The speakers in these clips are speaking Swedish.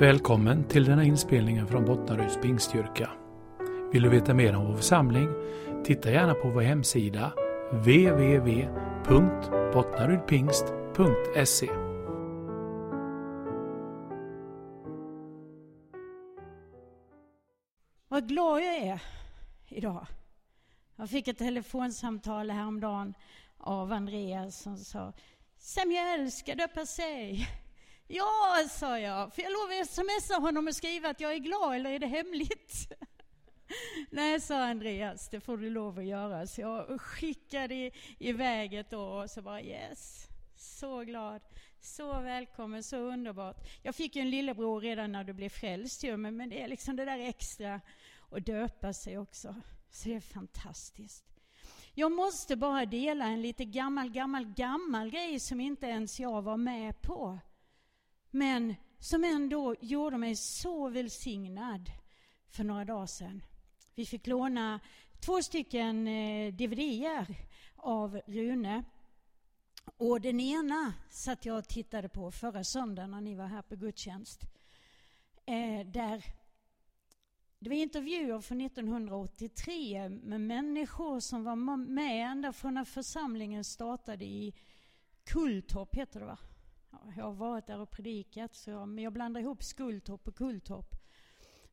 Välkommen till denna inspelning från Bottnaryds pingstkyrka. Vill du veta mer om vår församling? Titta gärna på vår hemsida www.bottnarydpingst.se Vad glad jag är idag. Jag fick ett telefonsamtal häromdagen av Andreas som sa Samuel ska döpa sig. Ja, sa jag, för jag lov att smsa honom och skriva att jag är glad, eller är det hemligt? Nej, sa Andreas, det får du lov att göra. Så jag skickade iväg ett år och så bara yes, så glad, så välkommen, så underbart. Jag fick ju en lillebror redan när du blev frälst ju, men, men det är liksom det där extra att döpa sig också. Så det är fantastiskt. Jag måste bara dela en lite gammal, gammal, gammal grej som inte ens jag var med på men som ändå gjorde mig så välsignad för några dagar sedan. Vi fick låna två stycken eh, DVDer av Rune. Och den ena satt jag och tittade på förra söndagen när ni var här på gudstjänst. Eh, där det var intervjuer från 1983 med människor som var med ända från när församlingen startade i Kulltorp, heter det va? Jag har varit där och predikat, så jag, men jag blandar ihop Skultorp och Kulltorp.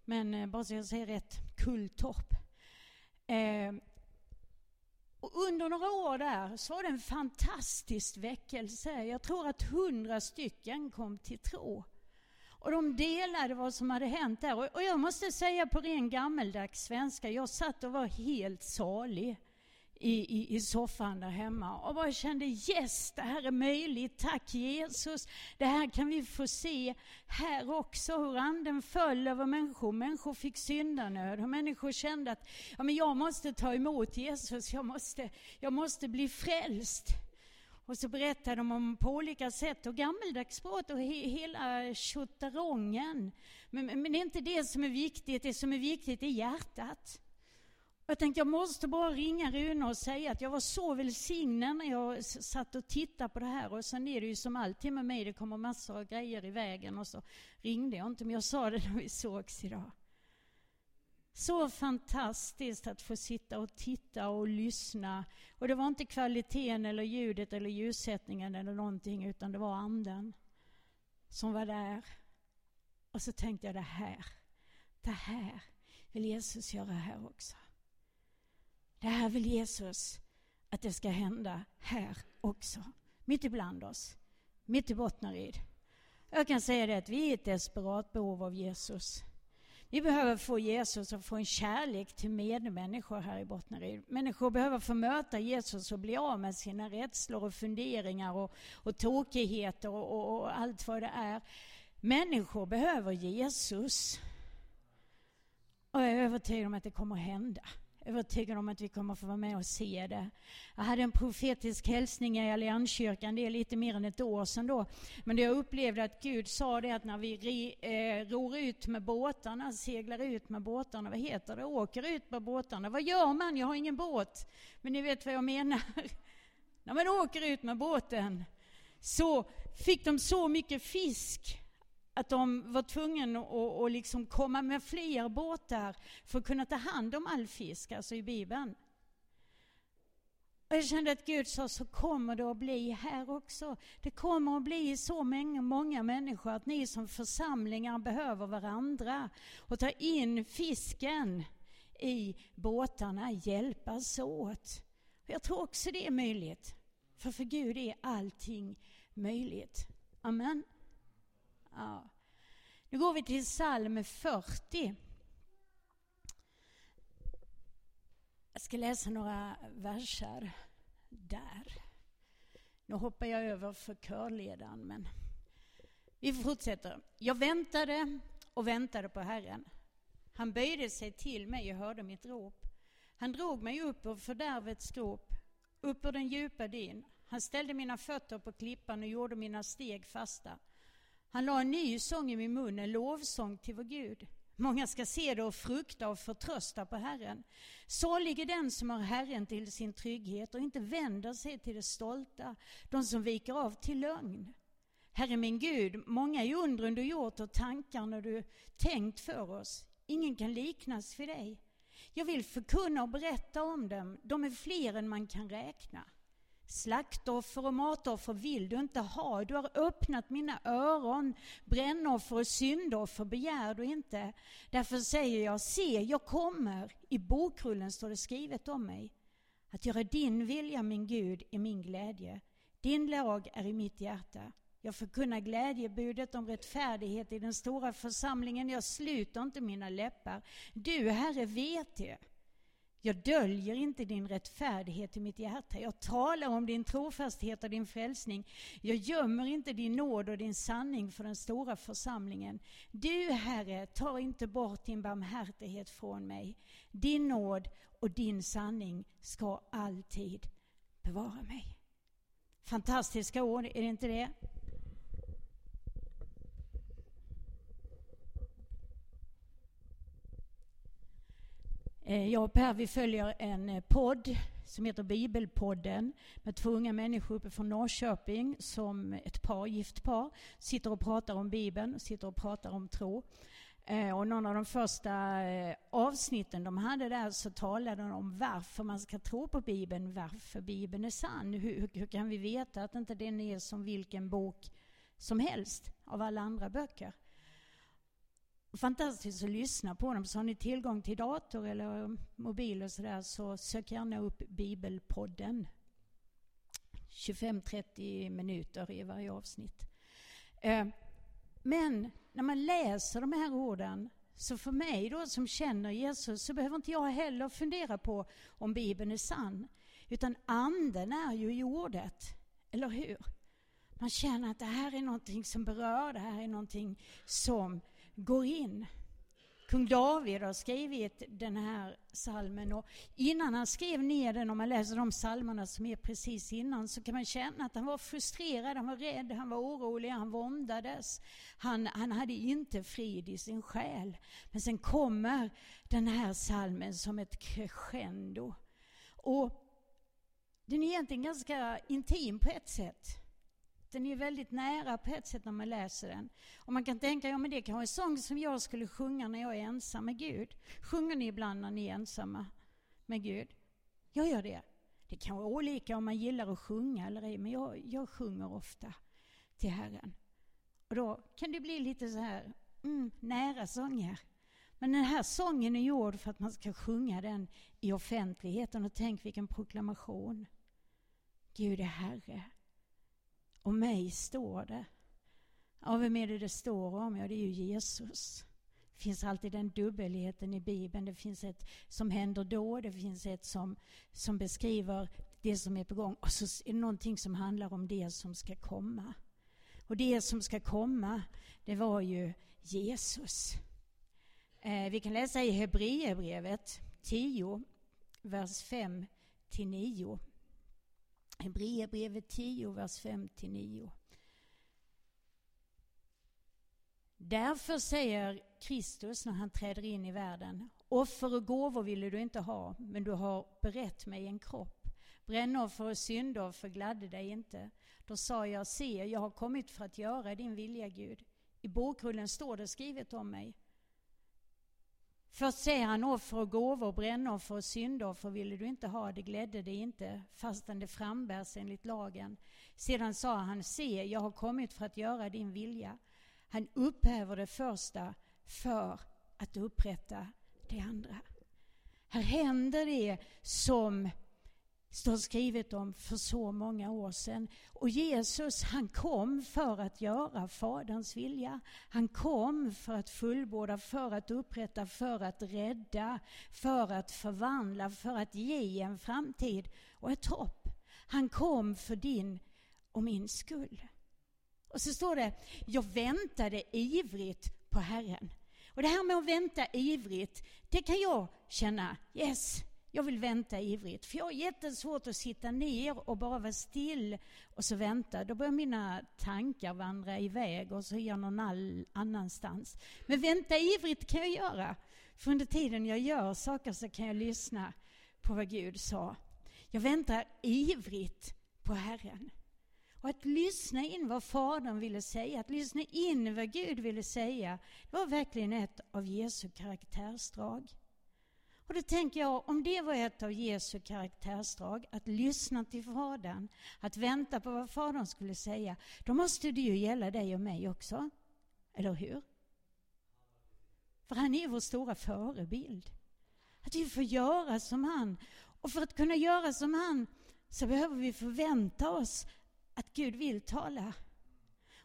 Men eh, bara så jag säger rätt, Kulltorp. Eh, och under några år där så var det en fantastisk väckelse. Jag tror att hundra stycken kom till tro. Och de delade vad som hade hänt där. Och jag måste säga på ren gammeldags svenska, jag satt och var helt salig i, i, i soffan där hemma och bara kände yes, det här är möjligt. Tack Jesus. Det här kan vi få se här också, hur anden föll över människor. Människor fick syndanöd och människor kände att ja, men jag måste ta emot Jesus, jag måste, jag måste bli frälst. Och så berättade de om på olika sätt och gammeldags språk och he, hela tjottarongen. Men, men det är inte det som är viktigt, det som är viktigt är hjärtat. Jag tänkte jag måste bara ringa Rune och säga att jag var så välsignad när jag satt och tittade på det här. Och sen är det ju som alltid med mig, det kommer massor av grejer i vägen och så ringde jag inte, men jag sa det när vi sågs idag. Så fantastiskt att få sitta och titta och lyssna. Och det var inte kvaliteten eller ljudet eller ljussättningen eller någonting, utan det var anden som var där. Och så tänkte jag det här, det här vill Jesus göra här också. Det här vill Jesus att det ska hända här också. Mitt ibland oss. Mitt i Bottnaryd. Jag kan säga det att vi är ett desperat behov av Jesus. Vi behöver få Jesus att få en kärlek till medmänniskor här i Bottnaryd. Människor behöver få möta Jesus och bli av med sina rädslor och funderingar och, och tokigheter och, och, och allt vad det är. Människor behöver Jesus. Och jag är övertygad om att det kommer att hända övertygad om att vi kommer få vara med och se det. Jag hade en profetisk hälsning i Allianskyrkan, det är lite mer än ett år sedan då. Men det jag upplevde att Gud sa det att när vi ri, eh, ror ut med båtarna, seglar ut med båtarna, vad heter det, åker ut med båtarna. Vad gör man? Jag har ingen båt. Men ni vet vad jag menar. när man åker ut med båten så fick de så mycket fisk att de var tvungna att, att liksom komma med fler båtar för att kunna ta hand om all fisk, alltså i Bibeln. Och jag kände att Gud sa, så kommer det att bli här också. Det kommer att bli så många, många människor att ni som församlingar behöver varandra och ta in fisken i båtarna, hjälpas åt. Jag tror också det är möjligt. För för Gud är allting möjligt. Amen. Ja. Nu går vi till psalm 40. Jag ska läsa några verser där. Nu hoppar jag över för körledaren, men vi fortsätter. Jag väntade och väntade på Herren. Han böjde sig till mig och hörde mitt rop. Han drog mig upp ur fördärvets grop, upp ur den djupa dyn. Han ställde mina fötter på klippan och gjorde mina steg fasta. Han la en ny sång i min mun, en lovsång till vår Gud. Många ska se det och frukta och förtrösta på Herren. Salig är den som har Herren till sin trygghet och inte vänder sig till det stolta, de som viker av till lögn. Herre min Gud, många är undren du gjort och tankarna du tänkt för oss. Ingen kan liknas vid dig. Jag vill förkunna och berätta om dem. De är fler än man kan räkna. Slaktoffer och matoffer vill du inte ha. Du har öppnat mina öron. Brännoffer och syndoffer begär du inte. Därför säger jag, se, jag kommer. I bokrullen står det skrivet om mig. Att göra din vilja, min Gud, är min glädje. Din lag är i mitt hjärta. Jag förkunnar glädjebudet om rättfärdighet i den stora församlingen. Jag sluter inte mina läppar. Du, Herre, vet det. Jag döljer inte din rättfärdighet i mitt hjärta. Jag talar om din trofasthet och din frälsning. Jag gömmer inte din nåd och din sanning för den stora församlingen. Du, Herre, tar inte bort din barmhärtighet från mig. Din nåd och din sanning ska alltid bevara mig. Fantastiska ord, är det inte det? Eh, jag och Per vi följer en eh, podd som heter Bibelpodden med två unga människor uppe från Norrköping som ett par, gift par, sitter och pratar om Bibeln, sitter och pratar om tro. Eh, och någon av de första avsnitten de hade där så talade de om varför man ska tro på Bibeln, varför Bibeln är sann. Hur, hur kan vi veta att inte den är som vilken bok som helst av alla andra böcker? Fantastiskt att lyssna på dem. Så har ni tillgång till dator eller mobil och sådär så sök gärna upp Bibelpodden. 25-30 minuter i varje avsnitt. Eh, men när man läser de här orden så för mig då som känner Jesus så behöver inte jag heller fundera på om Bibeln är sann. Utan anden är ju i ordet, eller hur? Man känner att det här är någonting som berör, det här är någonting som går in. Kung David har skrivit den här salmen och innan han skrev ner den, om man läser de salmerna som är precis innan, så kan man känna att han var frustrerad, han var rädd, han var orolig, han våndades. Han, han hade inte frid i sin själ. Men sen kommer den här salmen som ett crescendo. Och den är egentligen ganska intim på ett sätt. Den är väldigt nära på ett sätt när man läser den. Och man kan tänka, ja men det kan vara en sång som jag skulle sjunga när jag är ensam med Gud. Sjunger ni ibland när ni är ensamma med Gud? Jag gör det. Det kan vara olika om man gillar att sjunga eller ej, men jag, jag sjunger ofta till Herren. Och då kan det bli lite så här, mm, nära sånger. Men den här sången är gjord för att man ska sjunga den i offentligheten och tänk vilken proklamation. Gud är Herre. Om mig står det. Ja, vem är det det står om? Ja, det är ju Jesus. Det finns alltid den dubbelheten i Bibeln. Det finns ett som händer då, det finns ett som, som beskriver det som är på gång och så är det någonting som handlar om det som ska komma. Och det som ska komma, det var ju Jesus. Eh, vi kan läsa i Hebreerbrevet 10, vers 5 till 9. Hebreerbrevet 10, vers 5-9. Därför säger Kristus när han träder in i världen, offer och gåvor ville du inte ha, men du har berett mig en kropp. Brännoffer och syndoffer gladde dig inte. Då sa jag, se, jag har kommit för att göra din vilja, Gud. I bokrullen står det skrivet om mig. Först säger han offer och gåvor, brännoffer och syndoffer ville du inte ha, det glädde dig inte, fastän det frambärs enligt lagen. Sedan sa han, se, jag har kommit för att göra din vilja. Han upphäver det första för att upprätta det andra. Här händer det som står skrivet om för så många år sedan. Och Jesus han kom för att göra Faderns vilja. Han kom för att fullborda, för att upprätta, för att rädda, för att förvandla, för att ge en framtid och ett hopp. Han kom för din och min skull. Och så står det, jag väntade ivrigt på Herren. Och det här med att vänta ivrigt, det kan jag känna, yes, jag vill vänta ivrigt, för jag har jättesvårt att sitta ner och bara vara still och så vänta. Då börjar mina tankar vandra iväg och så är jag någon all annanstans. Men vänta ivrigt kan jag göra. För under tiden jag gör saker så kan jag lyssna på vad Gud sa. Jag väntar ivrigt på Herren. Och att lyssna in vad Fadern ville säga, att lyssna in vad Gud ville säga, det var verkligen ett av Jesu karaktärsdrag. Och då tänker jag, om det var ett av Jesu karaktärsdrag, att lyssna till Fadern, att vänta på vad Fadern skulle säga, då måste det ju gälla dig och mig också. Eller hur? För han är vår stora förebild. Att vi får göra som han. Och för att kunna göra som han så behöver vi förvänta oss att Gud vill tala.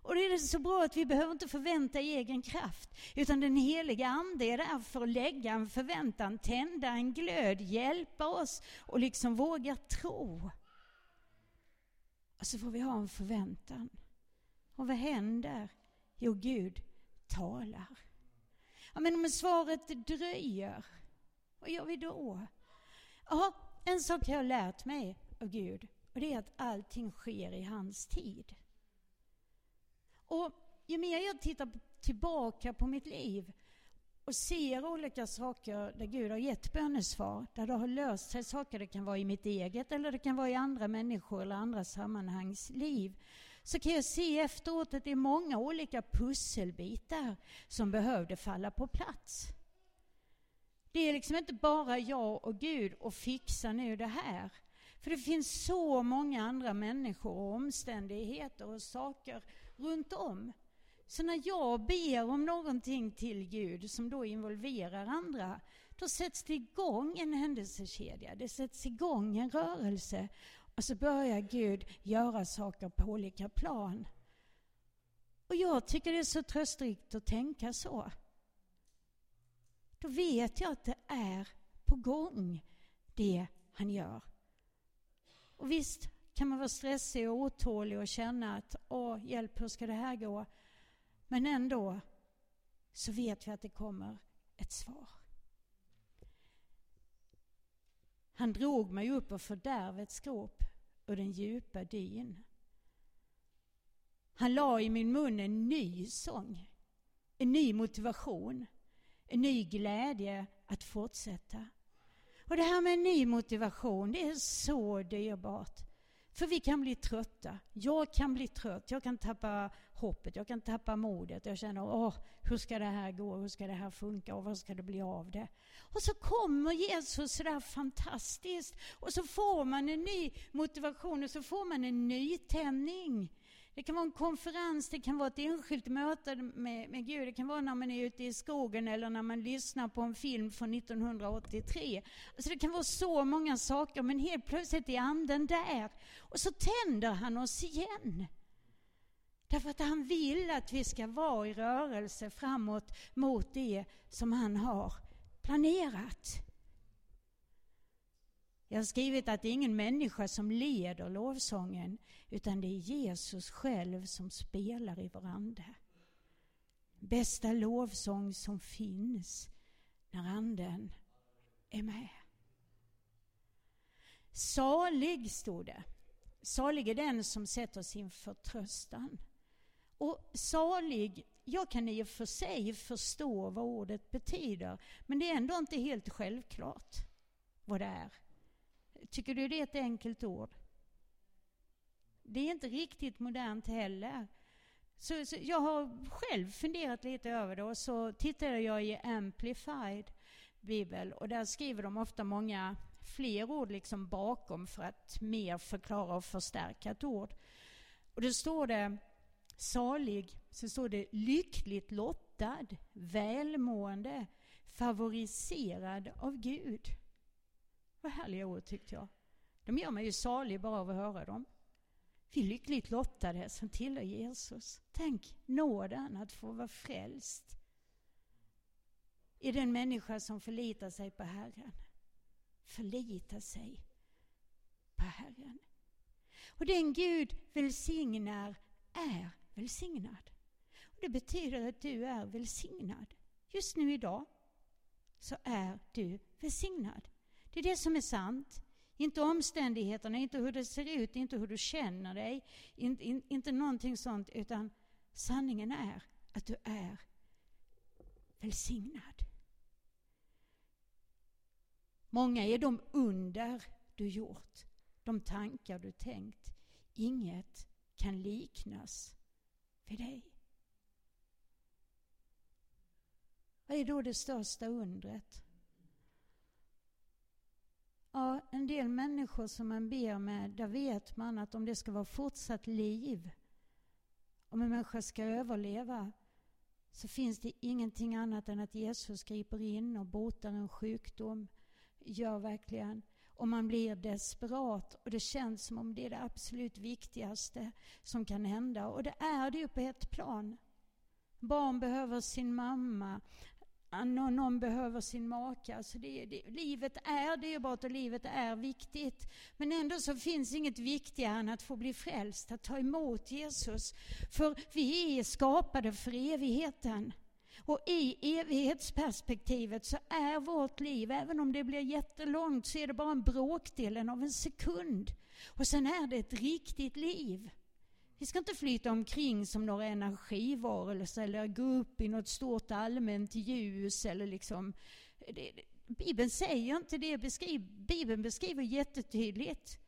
Och det är så bra att vi behöver inte förvänta i egen kraft, utan den heliga Ande är där för att lägga en förväntan, tända en glöd, hjälpa oss och liksom våga tro. Och så får vi ha en förväntan. Och vad händer? Jo, Gud talar. Ja, men om svaret dröjer, vad gör vi då? Ja, en sak har jag lärt mig av Gud och det är att allting sker i hans tid. Och ju mer jag tittar tillbaka på mitt liv och ser olika saker där Gud har gett bönesvar, där det har löst sig saker, det kan vara i mitt eget eller det kan vara i andra människor eller andra sammanhangs liv, så kan jag se efteråt att det är många olika pusselbitar som behövde falla på plats. Det är liksom inte bara jag och Gud och fixa nu det här. För det finns så många andra människor och omständigheter och saker runt om. Så när jag ber om någonting till Gud som då involverar andra, då sätts det igång en händelsekedja. Det sätts igång en rörelse och så börjar Gud göra saker på olika plan. Och jag tycker det är så tröstrikt att tänka så. Då vet jag att det är på gång, det han gör. Och visst kan man vara stressig och otålig och känna att åh, hjälp, hur ska det här gå? Men ändå så vet vi att det kommer ett svar. Han drog mig upp ur fördärvets grop, ur den djupa dyn. Han la i min mun en ny sång, en ny motivation, en ny glädje att fortsätta. Och det här med en ny motivation, det är så dyrbart. För vi kan bli trötta. Jag kan bli trött. Jag kan tappa hoppet. Jag kan tappa modet. Jag känner, åh, hur ska det här gå? Hur ska det här funka? Och vad ska det bli av det? Och så kommer Jesus sådär fantastiskt. Och så får man en ny motivation och så får man en nytändning. Det kan vara en konferens, det kan vara ett enskilt möte med, med Gud, det kan vara när man är ute i skogen eller när man lyssnar på en film från 1983. Alltså det kan vara så många saker, men helt plötsligt är anden där. Och så tänder han oss igen. Därför att han vill att vi ska vara i rörelse framåt mot det som han har planerat. Jag har skrivit att det är ingen människa som leder lovsången, utan det är Jesus själv som spelar i vår ande. Bästa lovsång som finns när anden är med. Salig, stod det. Salig är den som sätter sin förtröstan. Och salig, jag kan i och för sig förstå vad ordet betyder, men det är ändå inte helt självklart vad det är. Tycker du det är ett enkelt ord? Det är inte riktigt modernt heller. Så, så, jag har själv funderat lite över det och så tittade jag i Amplified bibel och där skriver de ofta många fler ord liksom bakom för att mer förklara och förstärka ett ord. Och då står det salig, så står det lyckligt lottad, välmående, favoriserad av Gud. Vad härliga ord tyckte jag. De gör mig ju salig bara av att höra dem. Vi är lyckligt lottade som tillhör Jesus. Tänk nåden att få vara frälst i den människa som förlitar sig på Herren. Förlitar sig på Herren. Och den Gud välsignar är välsignad. Och det betyder att du är välsignad. Just nu idag så är du välsignad. Det är det som är sant. Inte omständigheterna, inte hur det ser ut, inte hur du känner dig, inte, in, inte någonting sånt, utan sanningen är att du är välsignad. Många är de under du gjort, de tankar du tänkt. Inget kan liknas vid dig. Vad är då det största undret? Ja, en del människor som man ber med, där vet man att om det ska vara fortsatt liv, om en människa ska överleva, så finns det ingenting annat än att Jesus griper in och botar en sjukdom. Gör verkligen. Och man blir desperat och det känns som om det är det absolut viktigaste som kan hända. Och det är det ju på ett plan. Barn behöver sin mamma någon behöver sin maka. Alltså det, det, livet är dyrbart och livet är viktigt. Men ändå så finns inget viktigare än att få bli frälst, att ta emot Jesus. För vi är skapade för evigheten. Och i evighetsperspektivet så är vårt liv, även om det blir jättelångt, så är det bara en bråkdelen av en sekund. Och sen är det ett riktigt liv. Vi ska inte flyta omkring som några energivarelser eller gå upp i något stort allmänt ljus eller liksom... Det, Bibeln säger inte det. Beskriv, Bibeln beskriver jättetydligt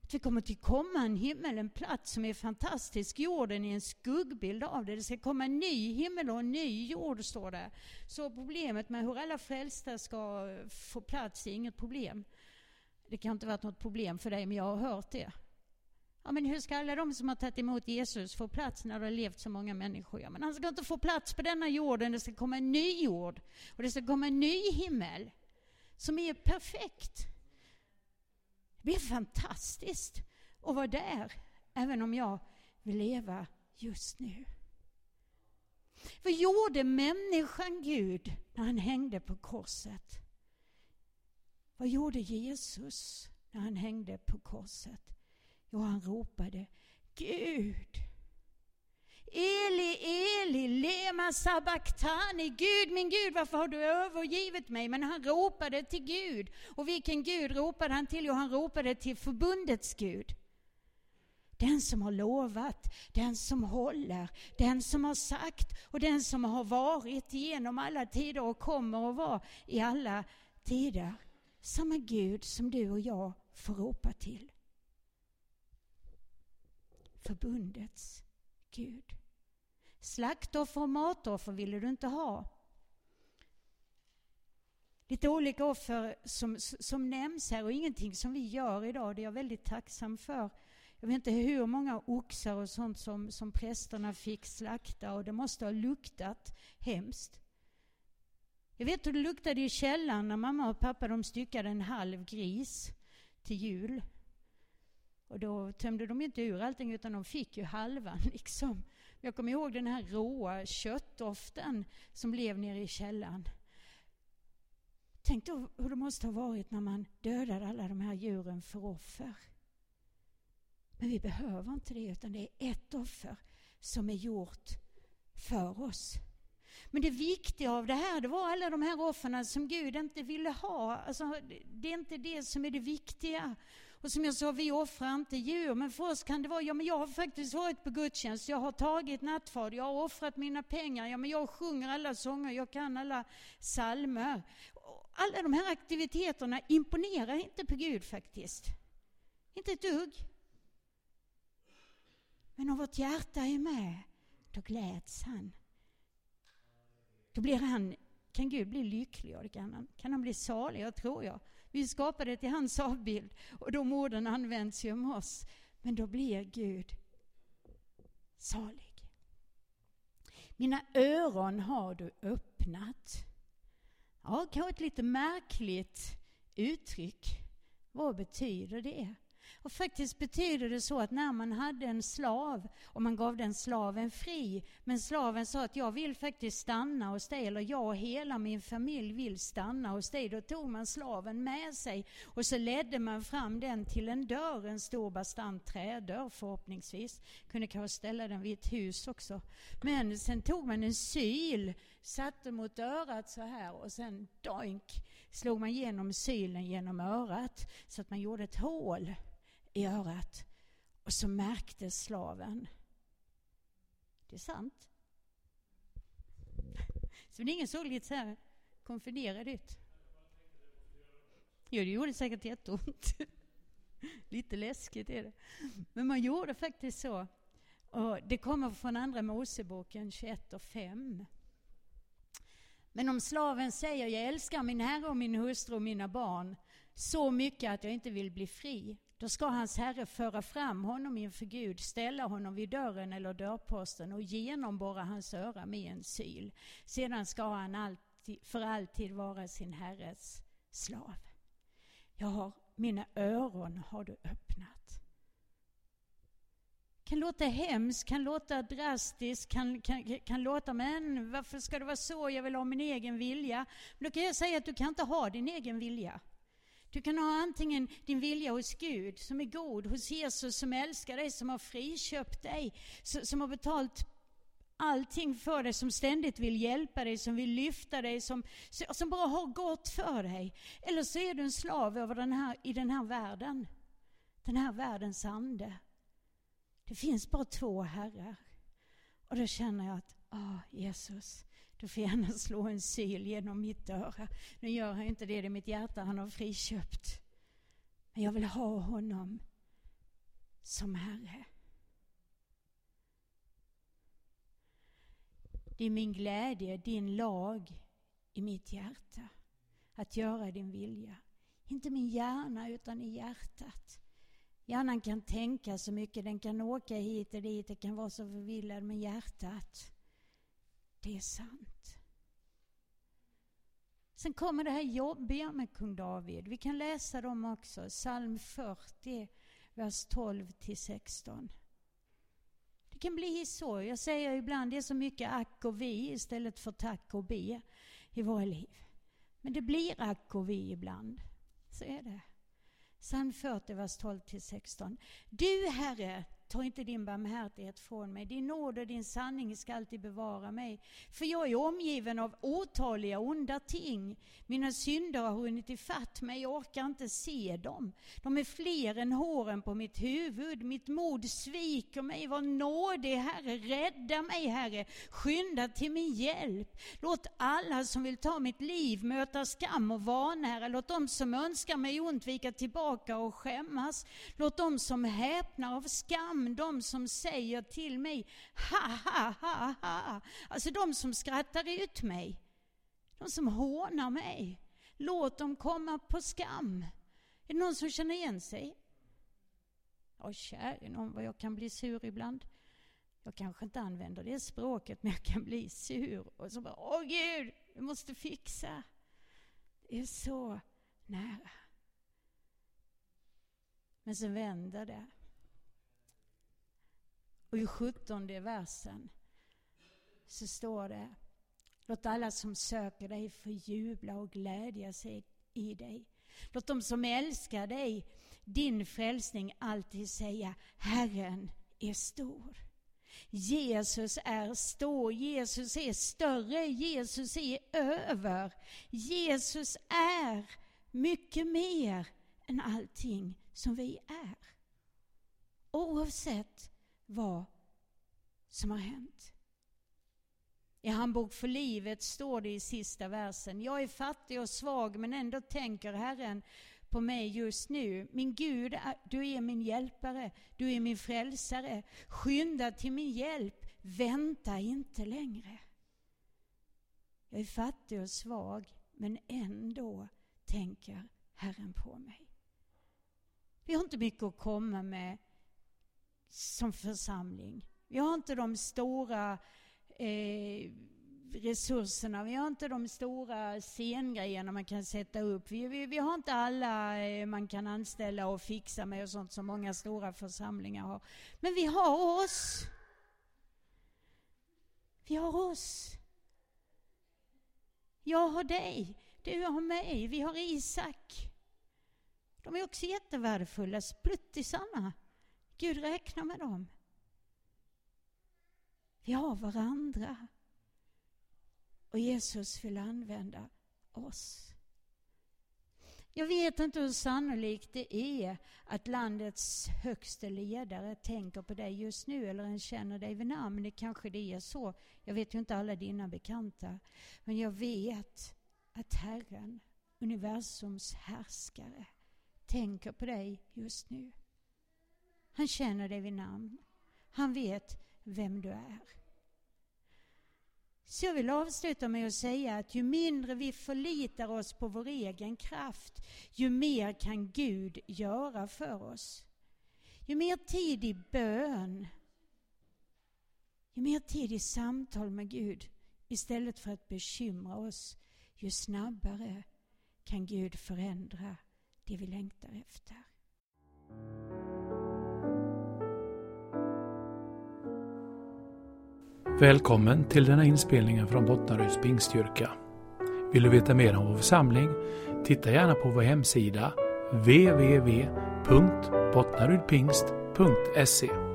att vi kommer till komma en himmel, en plats som är fantastisk. Jorden är en skuggbild av det. Det ska komma en ny himmel och en ny jord, står det. Så problemet med hur alla frälsta ska få plats är inget problem. Det kan inte varit något problem för dig, men jag har hört det. Ja, men hur ska alla de som har tagit emot Jesus få plats när det har levt så många människor? Ja, men han ska inte få plats på denna jorden. Det ska komma en ny jord och det ska komma en ny himmel som är perfekt. Det blir fantastiskt att vara där, även om jag vill leva just nu. Vad gjorde människan Gud när han hängde på korset? Vad gjorde Jesus när han hängde på korset? Jo, han ropade Gud. Eli, Eli, lema sabachthani. Gud, min Gud, varför har du övergivit mig? Men han ropade till Gud. Och vilken Gud ropade han till? Jo, han ropade till förbundets Gud. Den som har lovat, den som håller, den som har sagt och den som har varit genom alla tider och kommer att vara i alla tider. Samma Gud som du och jag får ropa till förbundets Gud. Slaktoffer och matoffer ville du inte ha. Lite olika offer som, som nämns här och ingenting som vi gör idag. Det är jag väldigt tacksam för. Jag vet inte hur många oxar och sånt som, som prästerna fick slakta och det måste ha luktat hemskt. Jag vet hur det luktade i källaren när mamma och pappa de styckade en halv gris till jul. Och då tömde de inte ur allting utan de fick ju halvan liksom. Jag kommer ihåg den här råa köttdoften som blev nere i källaren. Tänk då hur det måste ha varit när man dödade alla de här djuren för offer. Men vi behöver inte det utan det är ett offer som är gjort för oss. Men det viktiga av det här, det var alla de här offren som Gud inte ville ha. Alltså, det är inte det som är det viktiga. Och som jag sa, vi offrar inte djur, men för oss kan det vara, ja men jag har faktiskt varit på gudstjänst, jag har tagit nattvard, jag har offrat mina pengar, ja men jag sjunger alla sånger, jag kan alla salmer. Alla de här aktiviteterna imponerar inte på Gud faktiskt. Inte ett dugg. Men om vårt hjärta är med, då gläds han. Då blir han, kan Gud bli lycklig och det kan han, kan han bli salig, jag tror jag. Vi skapade till hans avbild och de orden används ju om oss. Men då blir Gud salig. Mina öron har du öppnat. Ja, kanske ett lite märkligt uttryck. Vad betyder det? Och faktiskt betyder det så att när man hade en slav och man gav den slaven fri, men slaven sa att jag vill faktiskt stanna hos dig, eller jag och hela min familj vill stanna hos dig, då tog man slaven med sig och så ledde man fram den till en dörr, en stor bastant trädörr förhoppningsvis. Kunde kanske ställa den vid ett hus också. Men sen tog man en syl, satte mot örat så här och sen doink slog man igenom sylen genom örat så att man gjorde ett hål i örat och så märkte slaven. Det är sant. Så det är ingen såg lite så här konfunderad ut. Jo, det gjorde säkert jätteont. lite läskigt är det. Men man gjorde faktiskt så. Och det kommer från Andra Moseboken 21 och 5. Men om slaven säger jag älskar min herre och min hustru och mina barn så mycket att jag inte vill bli fri, då ska hans herre föra fram honom inför Gud, ställa honom vid dörren eller dörrposten och genomborra hans öra med en syl. Sedan ska han alltid, för alltid vara sin herres slav. Jag har, mina öron har du öppnat. Kan låta hemskt, kan låta drastiskt, kan, kan, kan låta men varför ska det vara så, jag vill ha min egen vilja. Men då kan jag säga att du kan inte ha din egen vilja. Du kan ha antingen din vilja hos Gud som är god, hos Jesus som älskar dig, som har friköpt dig, som har betalt allting för dig, som ständigt vill hjälpa dig, som vill lyfta dig, som, som bara har gott för dig. Eller så är du en slav över den här, i den här världen, den här världens ande. Det finns bara två herrar. Och då känner jag att, åh Jesus, du får gärna slå en syl genom mitt öra. Nu gör han inte det, det är mitt hjärta han har friköpt. Men jag vill ha honom som Herre. Det är min glädje, din lag i mitt hjärta. Att göra din vilja. Inte min hjärna utan i hjärtat. Hjärnan kan tänka så mycket, den kan åka hit och dit, den kan vara så förvillad, men hjärtat det är sant. Sen kommer det här jobbiga med kung David. Vi kan läsa dem också. Psalm 40, vers 12 till 16. Det kan bli så. Jag säger ibland det är så mycket ack och vi istället för tack och be i våra liv. Men det blir ack och vi ibland. Så är det. Psalm 40, vers 12 till 16. Du, Herre, Ta inte din barmhärtighet från mig. Din nåd och din sanning ska alltid bevara mig. För jag är omgiven av otaliga onda ting. Mina synder har hunnit ifatt mig, jag orkar inte se dem. De är fler än håren på mitt huvud. Mitt mod sviker mig. Var nådig, Herre. Rädda mig, Herre. Skynda till min hjälp. Låt alla som vill ta mitt liv möta skam och vanära. Låt dem som önskar mig ont vika tillbaka och skämmas. Låt dem som häpnar av skam fram de som säger till mig ha, ha, ha, ha. Alltså de som skrattar ut mig. De som hånar mig. Låt dem komma på skam. Är det någon som känner igen sig? Ja, käre någon vad jag kan bli sur ibland. Jag kanske inte använder det språket, men jag kan bli sur. Och så bara, åh Gud, du måste fixa. Det är så nära. Men så vänder det. Och i sjuttonde versen så står det Låt alla som söker dig få jubla och glädja sig i dig. Låt de som älskar dig, din frälsning, alltid säga Herren är stor. Jesus är stor, Jesus är större, Jesus är över. Jesus är mycket mer än allting som vi är. Oavsett vad som har hänt. I Handbok för livet står det i sista versen. Jag är fattig och svag men ändå tänker Herren på mig just nu. Min Gud, du är min hjälpare, du är min frälsare. Skynda till min hjälp, vänta inte längre. Jag är fattig och svag men ändå tänker Herren på mig. Vi har inte mycket att komma med som församling. Vi har inte de stora eh, resurserna, vi har inte de stora scengrejerna man kan sätta upp. Vi, vi, vi har inte alla eh, man kan anställa och fixa med och sånt som många stora församlingar har. Men vi har oss. Vi har oss. Jag har dig, du har mig, vi har Isak. De är också jättevärdefulla, spluttisarna. Gud räknar med dem. Vi har varandra. Och Jesus vill använda oss. Jag vet inte hur sannolikt det är att landets högste ledare tänker på dig just nu eller ens känner dig vid namn. Det kanske det är så. Jag vet ju inte alla dina bekanta. Men jag vet att Herren, universums härskare, tänker på dig just nu. Han känner dig vid namn. Han vet vem du är. Så jag vill avsluta med att säga att ju mindre vi förlitar oss på vår egen kraft, ju mer kan Gud göra för oss. Ju mer tid i bön, ju mer tid i samtal med Gud istället för att bekymra oss, ju snabbare kan Gud förändra det vi längtar efter. Välkommen till denna inspelningen från Bottnaryds pingstkyrka. Vill du veta mer om vår församling? Titta gärna på vår hemsida www.bottnarydpingst.se